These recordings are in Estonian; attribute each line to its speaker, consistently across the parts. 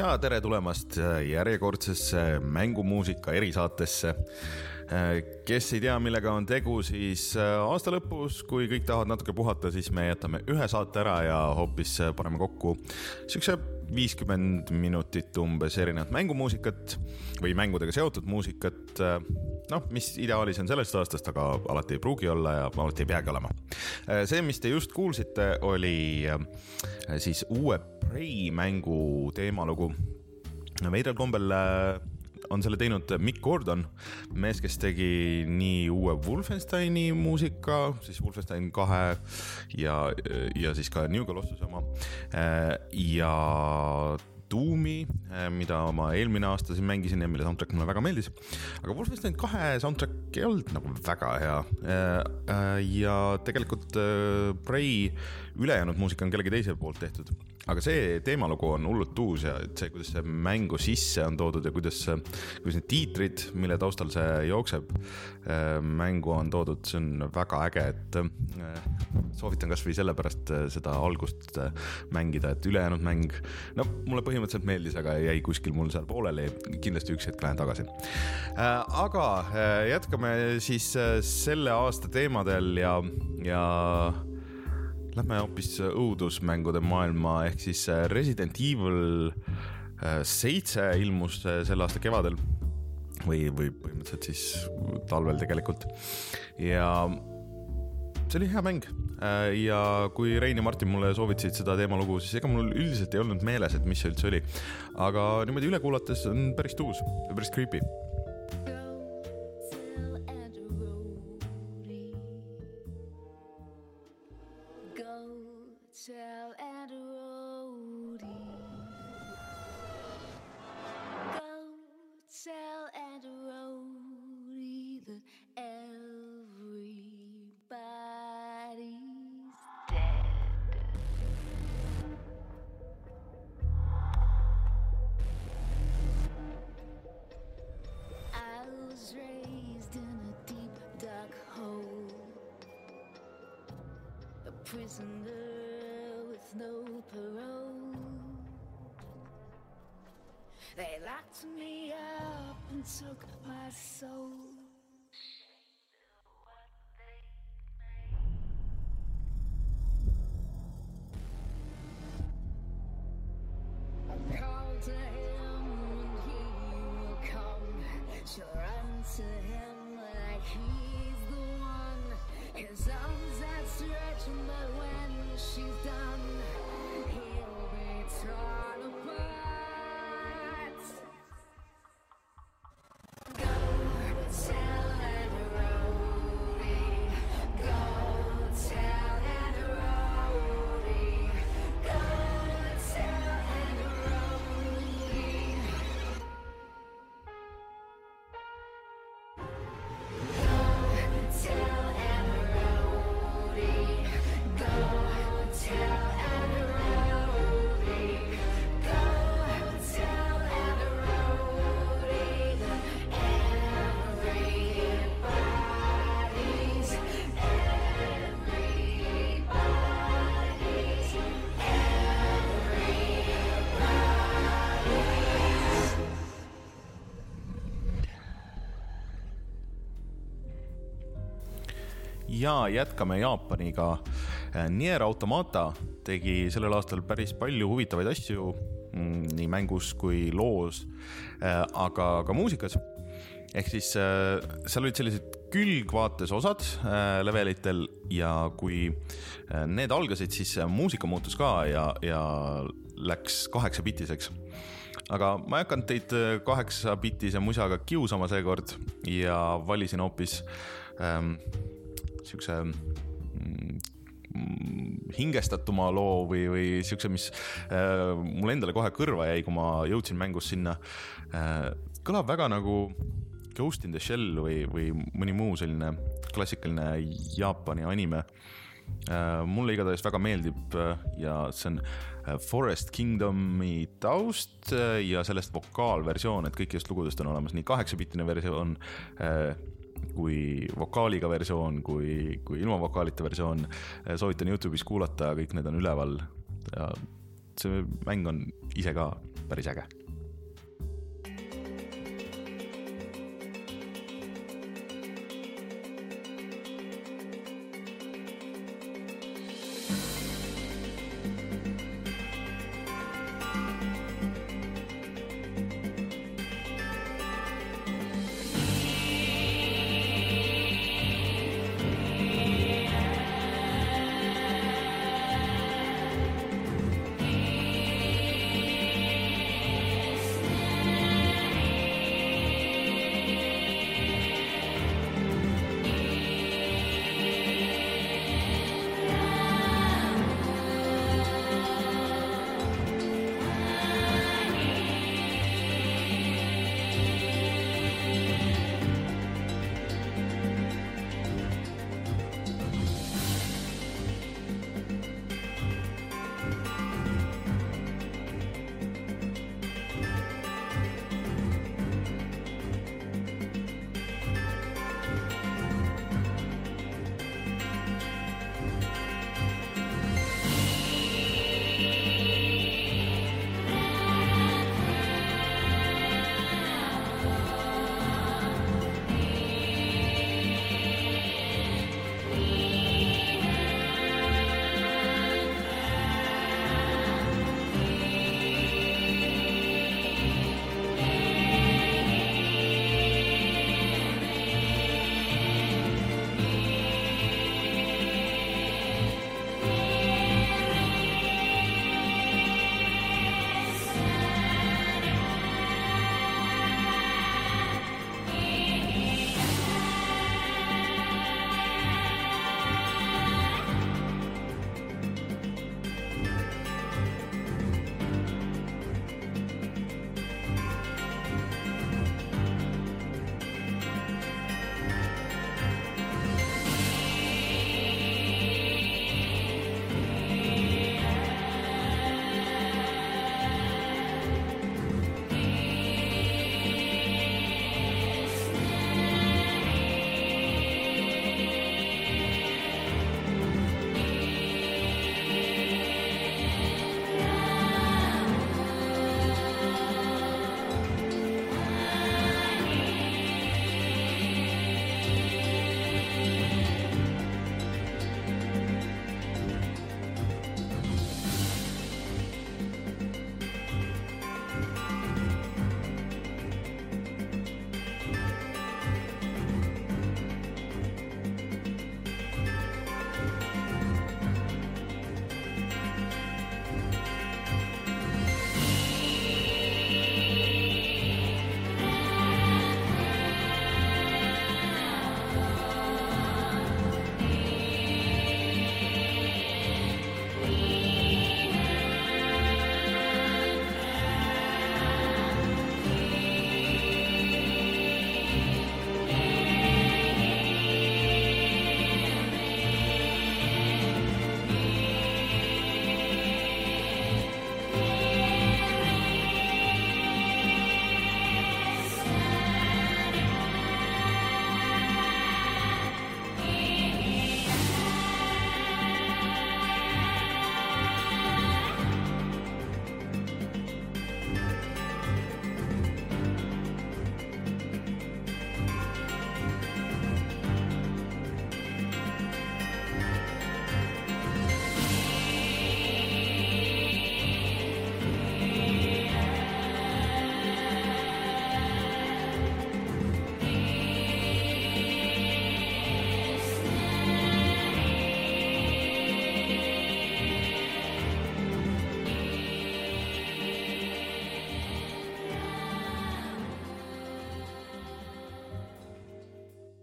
Speaker 1: ja tere tulemast järjekordsesse mängumuusika erisaatesse. kes ei tea, millega on tegu, siis aasta lõpus, kui kõik tahavad natuke puhata, siis me jätame ühe saate ära ja hoopis paneme kokku siukse viiskümmend minutit umbes erinevat mängumuusikat või mängudega seotud muusikat. noh, mis ideaalis on sellest aastast, aga alati ei pruugi olla ja alati ei peagi olema. see, mis te just kuulsite, oli siis uue Prey mängu teemalugu. veidral kombel äh, on selle teinud Mikk Gordon, mees, kes tegi nii uue Wolfensteini muusika, siis Wolfenstein kahe ja, ja siis ka New Colossuse oma. Ja Doomi, mida ma eelmine aasta siin mängisin ja mille soundtrack mulle väga meeldis. aga Wolfenstein kahe soundtrack ei olnud nagu väga hea. Ja tegelikult Prey ülejäänud muusika on kellegi teise poolt tehtud aga see teemalugu on hullult uus ja et see, kuidas see mängu sisse on toodud ja kuidas, kuidas need tiitrid, mille taustal see jookseb, mängu on toodud, see on väga äge, et soovitan kasvõi sellepärast seda algust mängida, et ülejäänud mäng, no mulle põhimõtteliselt meeldis, aga jäi kuskil mul seal pooleli. kindlasti üks hetk lähen tagasi. Äh, aga äh, jätkame siis äh, selle aasta teemadel ja, ja lähme hoopis õudusmängude maailma ehk siis Resident Evil seitse ilmus selle aasta kevadel. Või, või põhimõtteliselt siis talvel tegelikult. Ja see oli hea mäng. Äh, ja kui Rein ja Martin mulle soovitasid seda teemalugu, siis ega mul üldiselt ei olnud meeles, et mis see üldse oli. aga niimoodi üle kuulates on päris tuus päris creepy
Speaker 2: prisoner with no parole. They locked me up and took my soul.
Speaker 1: Ja jätkame Jaapaniga. Nier Automata tegi sellel aastal päris palju huvitavaid asju mm, nii mängus kui loos, äh, aga ka muusikas. ehk siis äh, seal olid sellised külgvaates osad äh, levelitel ja kui need algasid, siis muusika muutus ka ja, ja läks kaheksabitiseks aga ma ei hakanud teid kaheksabitise musaga kiusama seekord ja valisin hoopis ähm, siukse mm, hingestatuma loo või, või siukse, mis äh, mulle endale kohe kõrva jäi, kui ma jõudsin mängus sinna äh,. kõlab väga nagu Ghost in the Shell või, või mõni muu selline klassikaline Jaapani anime äh,. mulle igatahes väga meeldib äh, ja see on äh, Forest Kingdomi taust äh, ja sellest vokaalversioon, et kõikidest lugudest on olemas nii kaheksapitine versioon kui vokaaliga versioon, kui, kui ilma vokaalita versioon. soovitan Youtube'is kuulata, kõik need on üleval see mäng on ise ka päris äge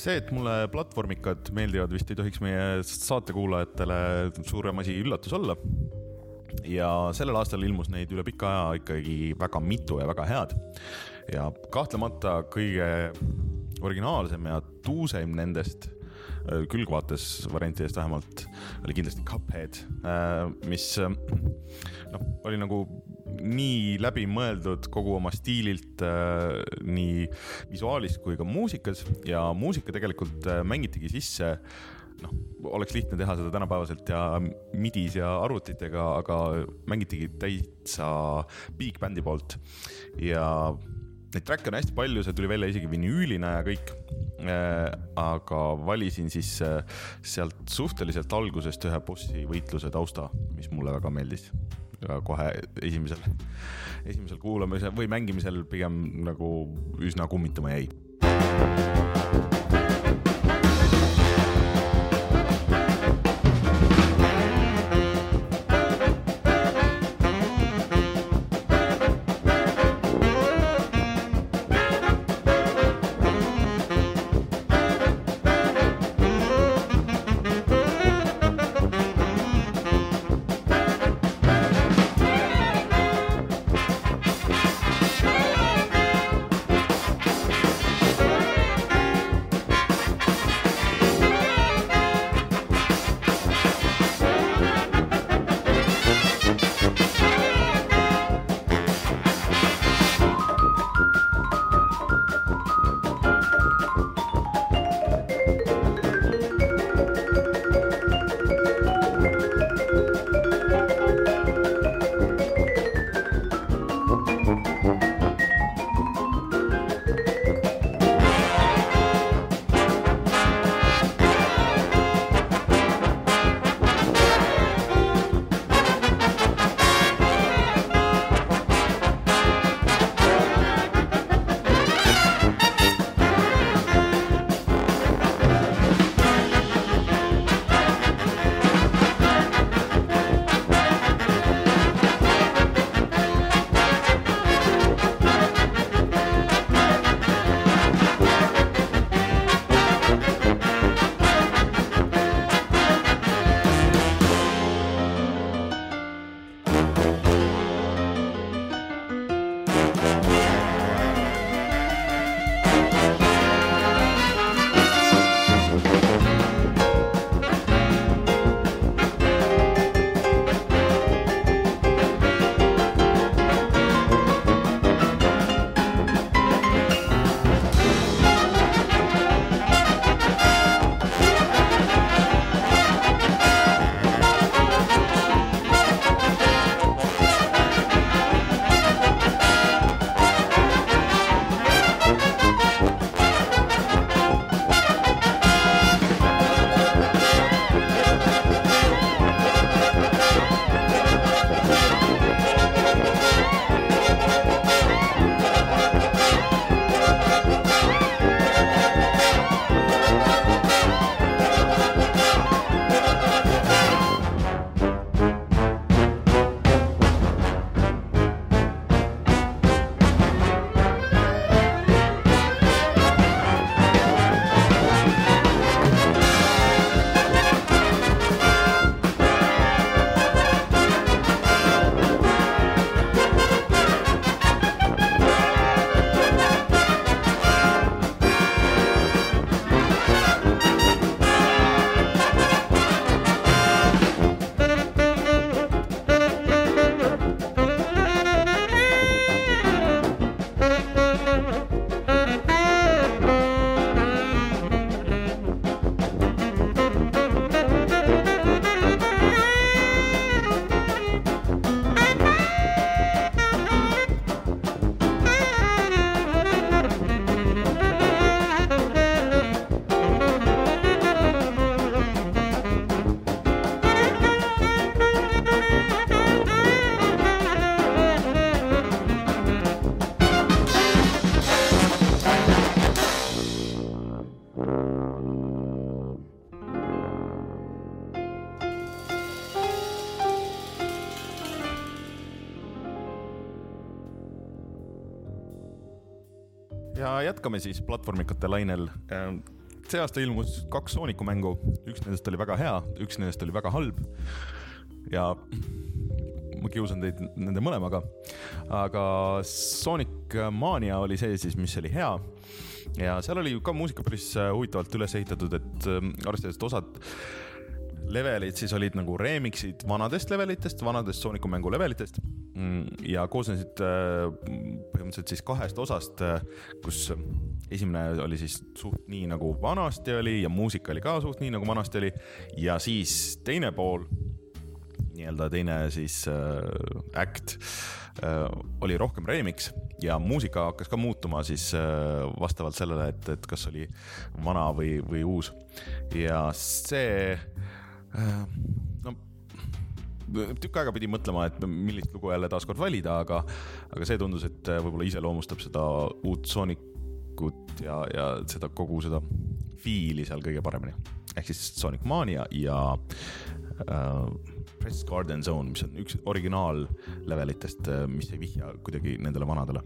Speaker 1: see, et mulle platvormikad meeldivad, vist ei tohiks meie saatekuulajatele suurem asi üllatus olla. ja sellel aastal ilmus neid üle pika aja ikkagi väga mitu ja väga head. ja kahtlemata kõige originaalsem ja tuuseim nendest äh, külgvaates variantidest vähemalt oli kindlasti Cuphead, äh, mis äh, noh, oli nagu nii läbimõeldud kogu oma stiililt äh, nii visuaalis kui ka muusikas ja muusika tegelikult äh, mängitigi sisse noh, oleks lihtne teha seda tänapäevaselt ja midis ja arvutitega, aga mängitigi täitsa big band'i poolt ja neid track'e on hästi palju, see tuli välja isegi vinüülina ja kõik äh,. aga valisin siis sealt suhteliselt algusest ühe bossi võitluse tausta, mis mulle väga meeldis. Kohe esimesel, esimesel kuulamisel või mängimisel pigem nagu üsna kummitama jäi jätkame siis platvormikate lainel. Äh, see aasta ilmus kaks Sooniku mängu, üks nendest oli väga hea, üks nendest oli väga halb. ja ma kiusan teid nende mõlemaga. aga Sonic Mania oli see siis, mis oli hea. ja seal oli ka muusika päris huvitavalt üles ehitatud, et äh, arvestades, et osad levelid siis olid nagu remix'id vanadest levelitest, vanadest Sooniku mängu levelitest. Mm, ja koosnesid äh, põhimõtteliselt siis kahest osast, äh, kus esimene oli siis suht nii nagu vanasti oli ja muusika oli ka suht nii nagu vanasti oli. Ja siis teine pool, nii-öelda teine siis äh, act äh, oli rohkem remix ja muusika hakkas ka muutuma siis äh, vastavalt sellele, et, et kas oli vana või, või uus. Ja see no tükk aega pidi mõtlema, et millist lugu jälle taaskord valida, aga, aga see tundus, et äh, võib-olla iseloomustab seda uut Soonicut ja, ja seda kogu seda fiili seal kõige paremini. ehk siis Sonic Mania ja äh, Press Garden Zone, mis on üks originaal levelitest, äh, mis ei vihja kuidagi nendele vanadele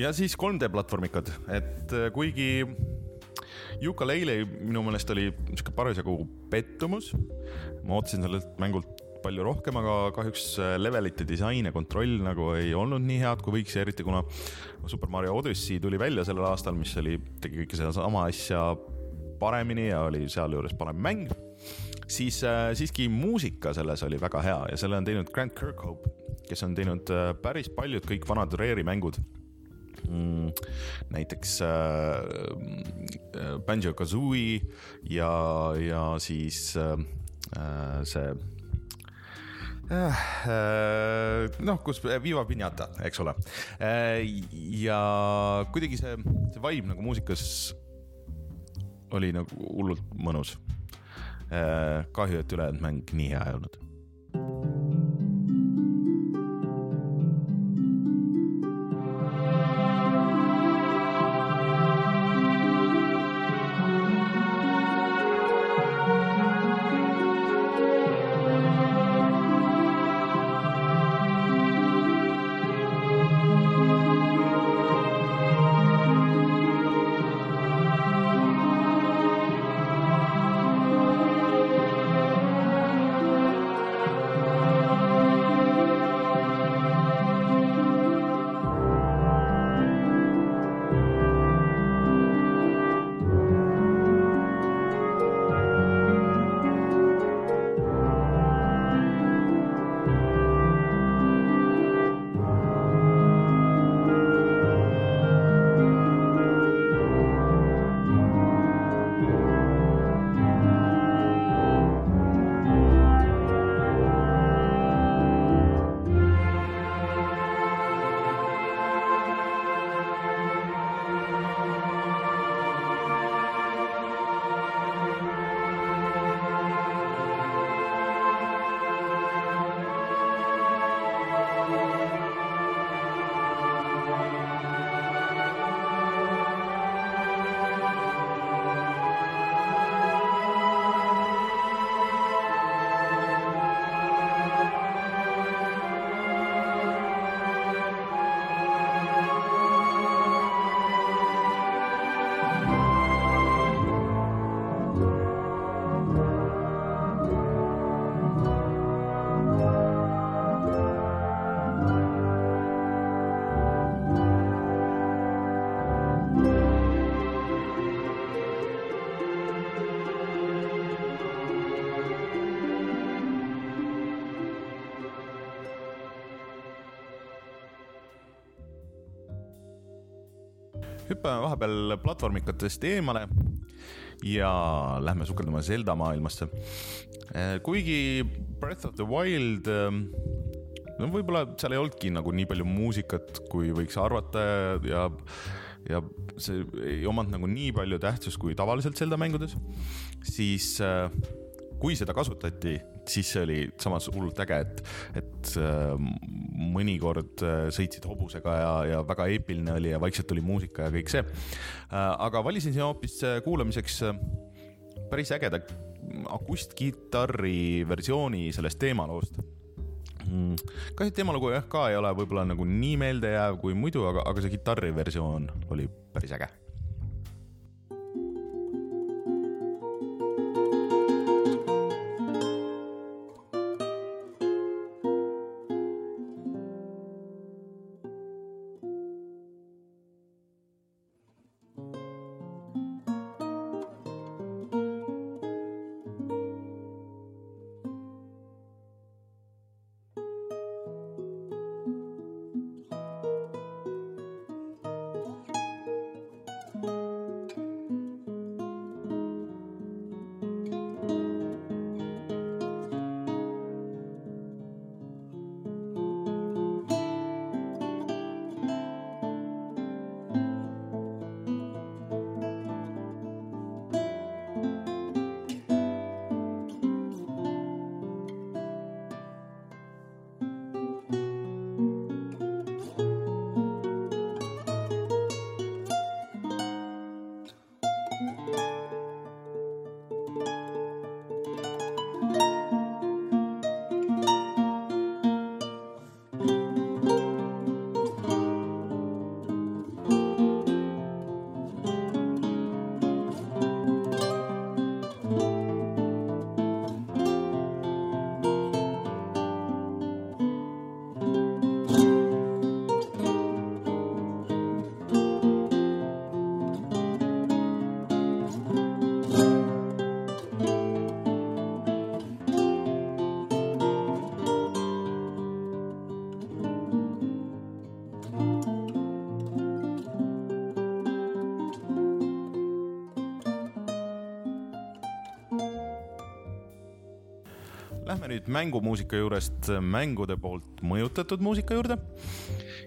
Speaker 1: ja siis 3D platvormikad, et äh, kuigi Yooka-Laylee minu meelest oli sihuke parasjagu pettumus. ma ootasin sellelt mängult palju rohkem, aga kahjuks äh, levelite disain ja kontroll nagu ei olnud nii head, kui võiks eriti kuna Super Mario Odyssey tuli välja sellel aastal, mis oli, tegi kõike sedasama asja paremini ja oli sealjuures parem mäng, siis äh, siiski muusika selles oli väga hea ja selle on teinud Grant Kirkhope, kes on teinud äh, päris paljud kõik vanad Rare'i mängud mm, näiteks äh, äh Banjo Kazooie ja, ja siis äh, äh, see noh, kus Viva Pinata, eks ole. ja kuidagi see, see vibe nagu muusikas oli nagu hullult mõnus. kahju, et ülejäänud mäng nii hea ei olnud hüppame vahepeal platvormikatest eemale ja lähme sukelduma Zelda maailmasse. Eh, kuigi Breath of the Wild, eh, no võib-olla seal ei olnudki nagu nii palju muusikat, kui võiks arvata ja, ja see ei omanud nagu nii palju tähtsust kui tavaliselt Zelda mängudes, siis äh, kui seda kasutati, siis see oli samas hullult äge, et, et äh, mõnikord äh, sõitsid hobusega ja, ja väga eepiline oli ja vaikselt tuli muusika ja kõik see. Äh, aga valisin siin hoopis kuulamiseks päris ägeda akustkitarri versiooni sellest teemaloost mm, ka see teemalugu jah, ka ei ole võib-olla nagu nii meeldejääv kui muidu, aga, aga see kitarriversioon oli päris äge nüüd mängumuusika juurest mängude poolt mõjutatud muusika juurde.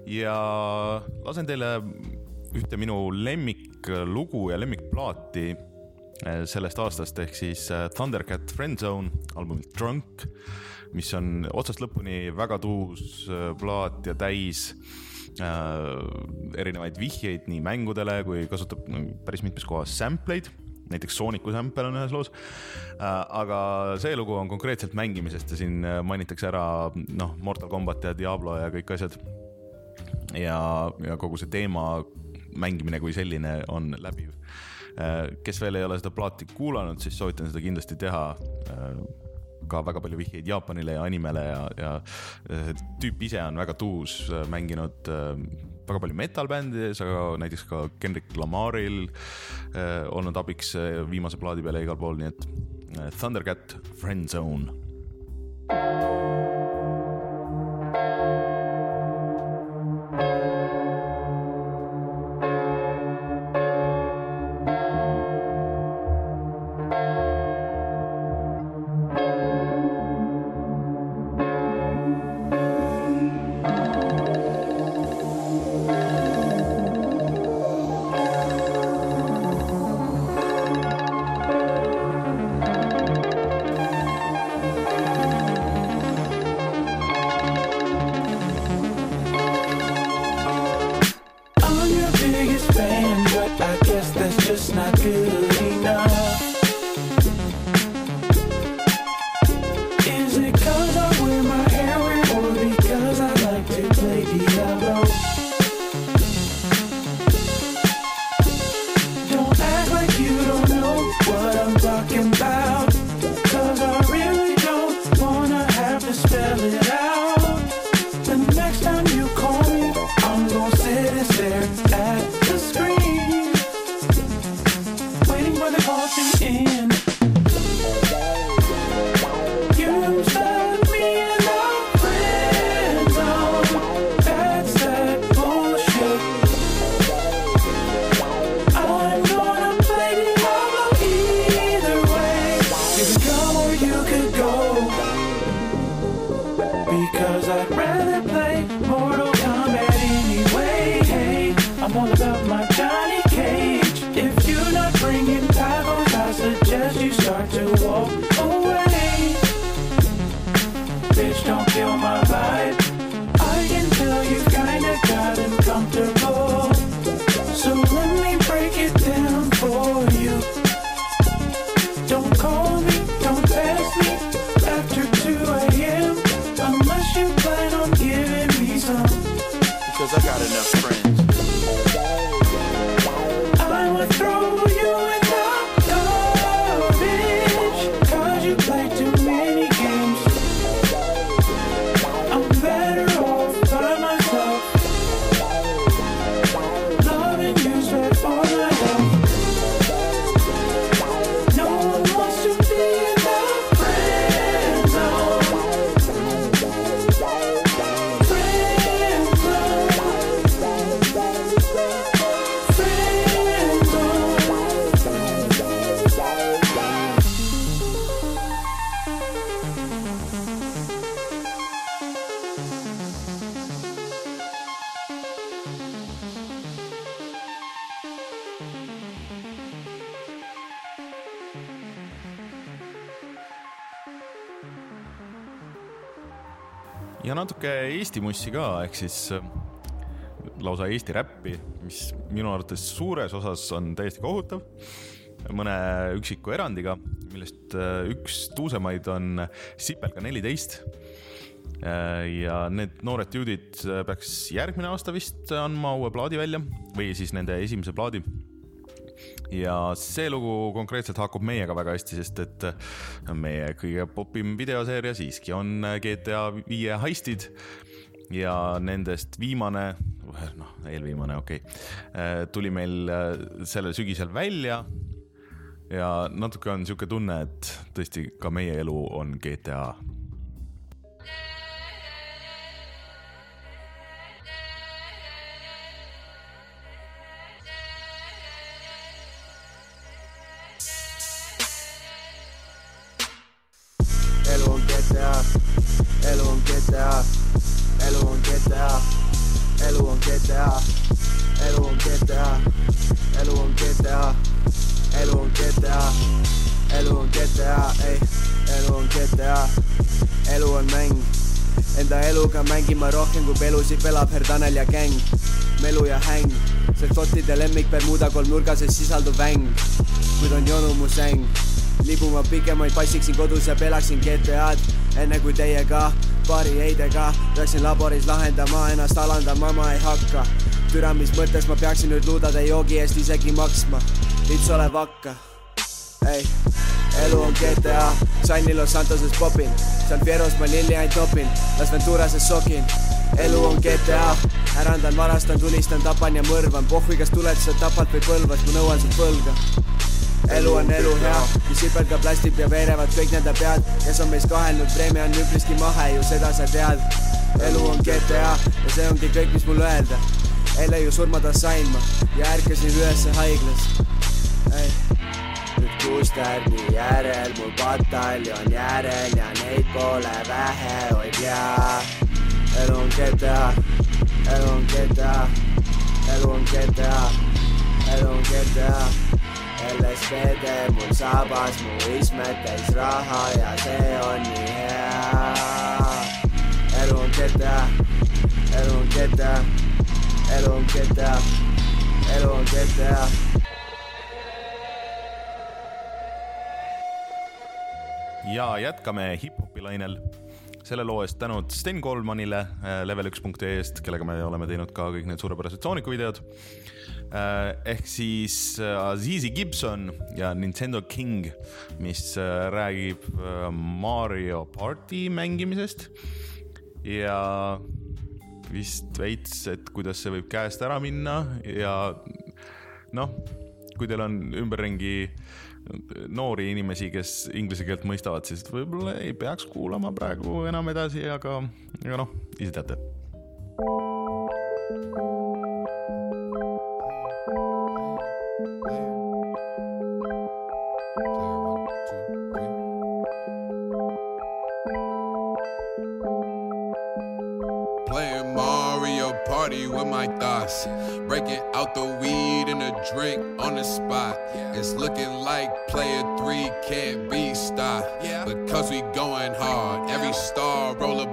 Speaker 1: Ja lasen teile ühte minu lemmiklugu ja lemmikplaati eh, sellest aastast ehk siis eh, Thundercat Friendzone albumilt Drunk, mis on otsast lõpuni väga tuus eh, plaat ja täis äh, erinevaid vihjeid nii mängudele kui kasutab päris mitmes kohas sampleid näiteks Sooniku sample on ühes loos äh,. aga see lugu on konkreetselt mängimisest ja siin mainitakse ära noh, Mortal Combat ja Diablo ja kõik asjad. ja, ja kogu see teema mängimine kui selline on läbiv. Äh, kes veel ei ole seda plaati kuulanud, siis soovitan seda kindlasti teha äh, ka väga palju vihjeid Jaapanile ja animele ja, ja tüüp ise on väga tuus, äh, mänginud väga palju metal-bändides, aga näiteks ka Kendrick Lamaril äh, olnud abiks viimase plaadi peale igal pool, nii et Thundercat Friend Zone. Ja Eesti mussi ka, ehk siis äh, lausa Eesti räppi, mis minu arvates suures osas on täiesti kohutav. mõne üksiku erandiga, millest äh, üks tuusemaid on Sipelga neliteist. Äh, ja need noored dude'id peaks järgmine aasta vist andma uue plaadi välja või siis nende esimese plaadi ja see lugu konkreetselt haakub meiega väga hästi, sest et meie kõige popim videoseeria siiski on GTA viie heistid ja nendest viimane, noh, eelviimane, okei okay,, tuli meil sellel sügisel välja. Ja natuke on niisugune tunne, et tõesti ka meie elu on GTA
Speaker 3: pelusid pelab Herdanel ja gäng, melu ja häng, see kottide lemmik Bermuda kolmnurgases sisalduv väng, kuid on jonu mu säng. Libuma pikemaid passiksin kodus ja pelaksin GTA-d enne kui teiega paari heidega peaksin laboris lahendama, ennast alandama ma ei hakka. türa, mis mõttes ma peaksin nüüd luudade joogi eest isegi maksma, lips olev hakka. ei, elu on GTA, Sanni Los Santoses popin, San Fieros ma lilli ainult topin, Las Venturases sokin. Elu on GTA, ärandan, varastan, tulistan, tapan ja mõrvan, pohhui, kas tuled sa tapad või põlvad, ma nõuan sult võlga elu on elu hea, mis sipelgab, plastib ja veerevad kõik nende pead, kes on meist kahelnud, preemia on üpriski mahe ju, seda sa tead. elu on GTA ja see ongi kõik, mis mul öelda. eile ju surmata sain ma ja ärkasin ülesse haiglas. nüüd Kuusterni järel mul pataljon järel ja neid pole vähe, oi pea. Elu on GTA, elu on GTA, elu on GTA, elu on GTA LSPD mul sabas, mu ismed täis raha ja see on nii hea. elu on GTA, elu on GTA, elu on GTA, elu on GTA.
Speaker 1: ja jätkame hip-hopi lainel selle loo eest tänud Sten Kolmanile äh, level1.ee eest, kellega me oleme teinud ka kõik need suurepärased Sooniku videod. Äh, ehk siis äh, Azizi Gibson ja Nintendo King, mis räägib Mario party mängimisest ja vist veits, et kuidas see võib käest ära minna ja noh, kui teil on ümberringi noori inimesi, kes inglise keelt mõistavad, siis võib-olla ei peaks kuulama praegu enam edasi, aga, aga noh, ise teate.
Speaker 4: Playing Mario Party with my thoughts. Breaking out the weed and a drink on the spot. It's looking like player three can't be stopped. Because we going hard. Every star roll a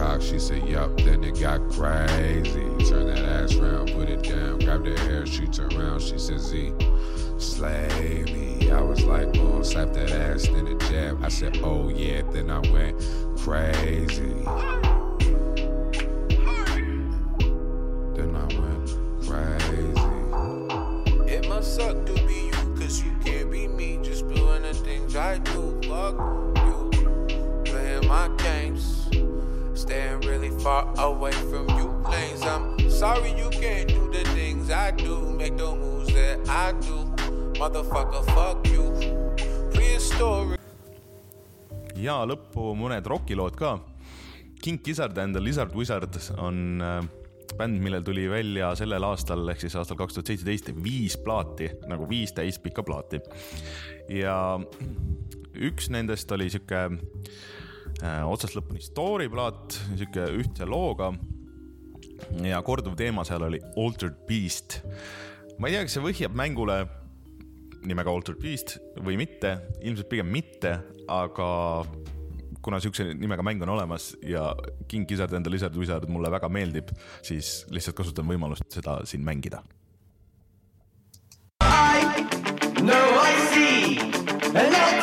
Speaker 4: cock? She said, Yup. Then it got crazy. Turn that ass around, put it down, grab the hair, she turned around. She said, Z, slay me. I was like, oh, slap that ass, then a jab. I said, oh yeah. Then I went crazy.
Speaker 5: Far away from you lanes. I'm sorry you can't do the things I do. Make the moves that I do. Motherfucker, fuck you. Prehistoric.
Speaker 1: ja lõppu mõned rokilood ka. King Gizzard and the Lizard Wizard on äh, bänd, millel tuli välja sellel aastal ehk siis aastal kaks tuhat seitseteist viis plaati, nagu viis täispikka plaati. ja üks nendest oli sihuke otsast lõpuni story plaat, sihuke ühtse looga. ja korduv teema seal oli Altered Beast. ma ei tea, kas see vihjab mängule nimega Altered Beast või mitte, ilmselt pigem mitte, aga kuna siukse nimega mäng on olemas ja King Gizzard and the Lizard Wizard mulle väga meeldib, siis lihtsalt kasutan võimalust seda siin mängida.
Speaker 6: No, I see an altered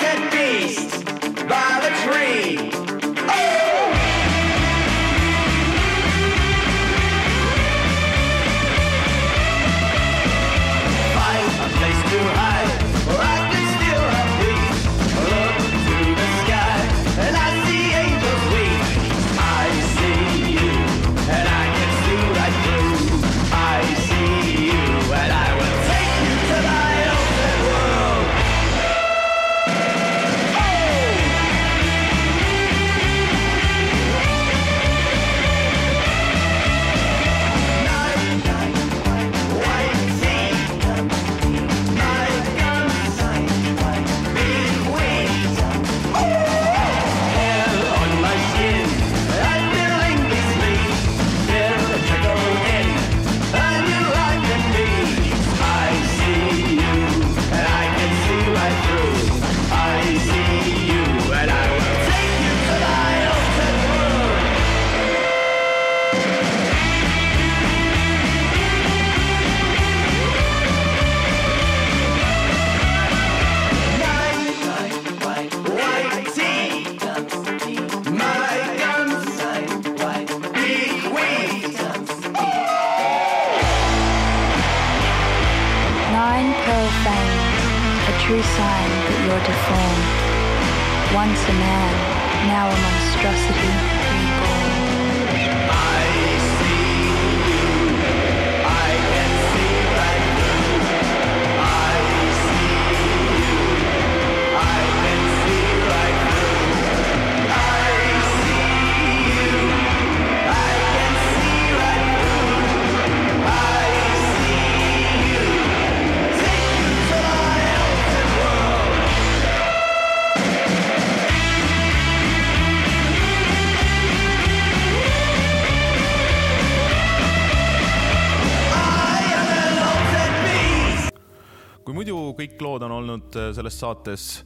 Speaker 1: olnud äh, selles saates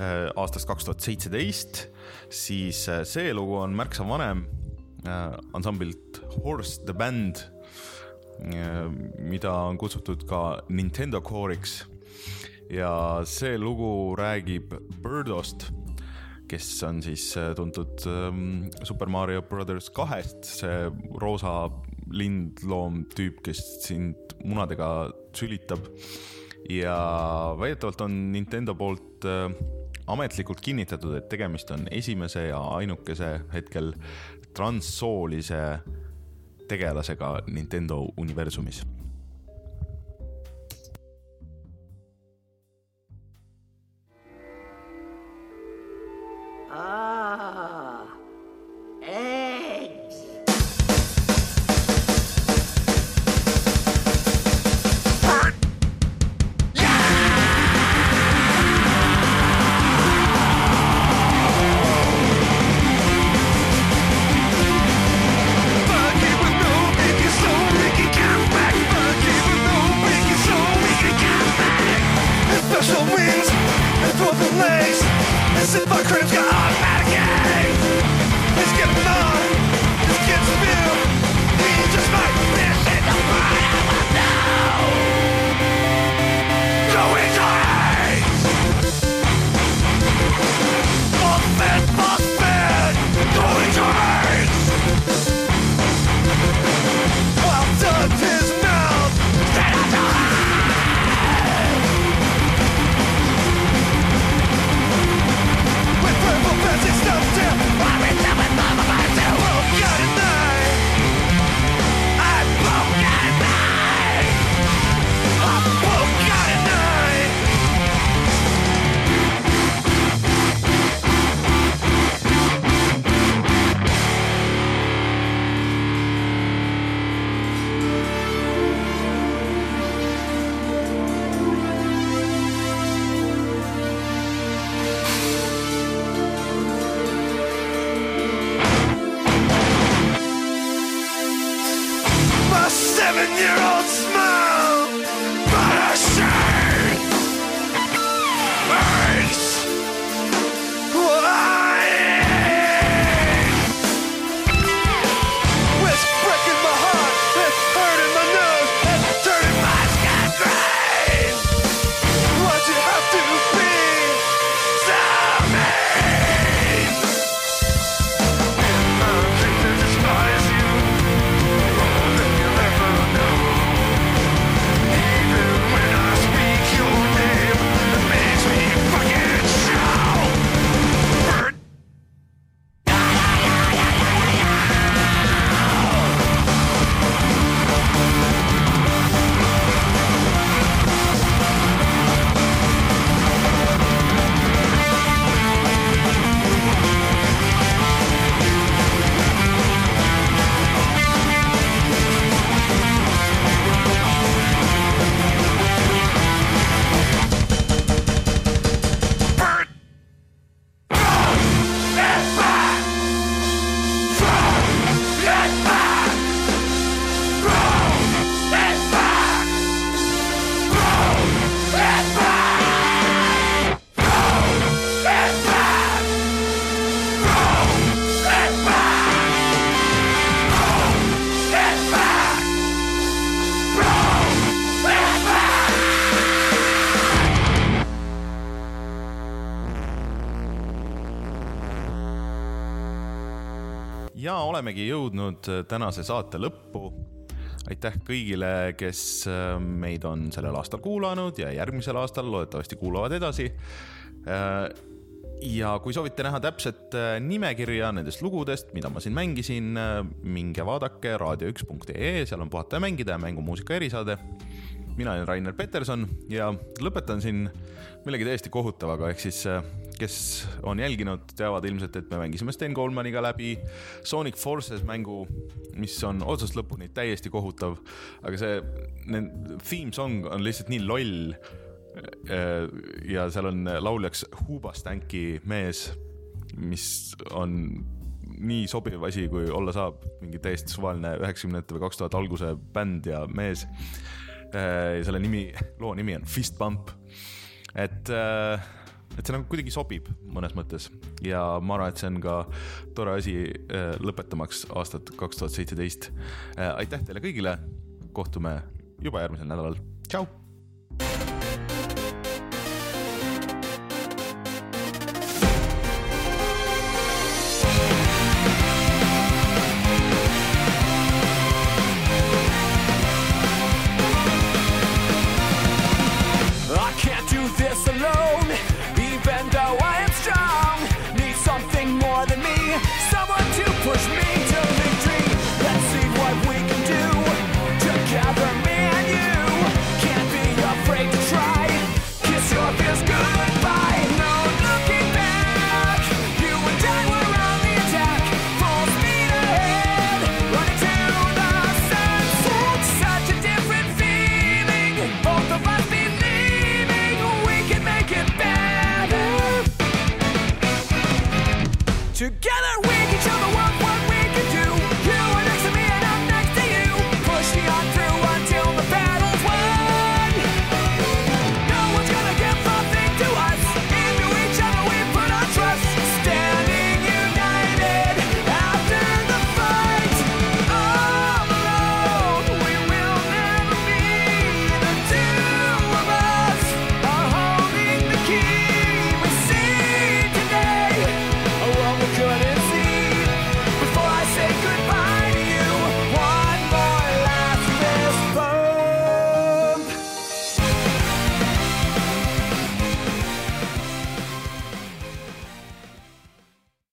Speaker 1: äh, aastast kaks tuhat seitseteist, siis äh, see lugu on märksa vanem ansamblilt Horse the Band, mida on kutsutud ka Nintendo Core'iks. ja see lugu räägib Birdost, kes on siis tuntud ähm, Super Mario Brothers kahest, see roosa lindloom-tüüp, kes sind munadega sülitab ja väidetavalt on Nintendo poolt äh, ametlikult kinnitatud, et tegemist on esimese ja ainukese hetkel transsoolise tegelasega Nintendo universumis.
Speaker 7: Ah,
Speaker 1: olemegi jõudnud äh, tänase saate lõppu. aitäh kõigile, kes äh, meid on sellel aastal kuulanud ja järgmisel aastal loodetavasti kuulavad edasi. Äh, ja kui soovite näha täpset nimekirja nendest lugudest, mida ma siin mängisin, minge vaadake raadio1.ee, seal on puhata ja mängida ja mängumuusika erisaade mina olen Rainer Peterson ja lõpetan siin millegi täiesti kohutavaga, ehk siis kes on jälginud, teavad ilmselt, et me mängisime Sten Goldmaniga läbi Sonic Forces mängu, mis on otsast lõpuni täiesti kohutav, aga see theme song on lihtsalt nii loll. ja seal on lauljaks Hoobastanki mees, mis on nii sobiv asi, kui olla saab, mingi täiesti suvaline üheksakümnendate või kaks tuhat alguse bänd ja mees. selle nimi, loo nimi on Fist Bump, et äh, et see nagu kuidagi sobib mõnes mõttes ja ma arvan, et see on ka tore asi äh, lõpetamaks aastat kaks tuhat seitseteist. Äh, aitäh teile kõigile, kohtume juba järgmisel nädalal, tšau.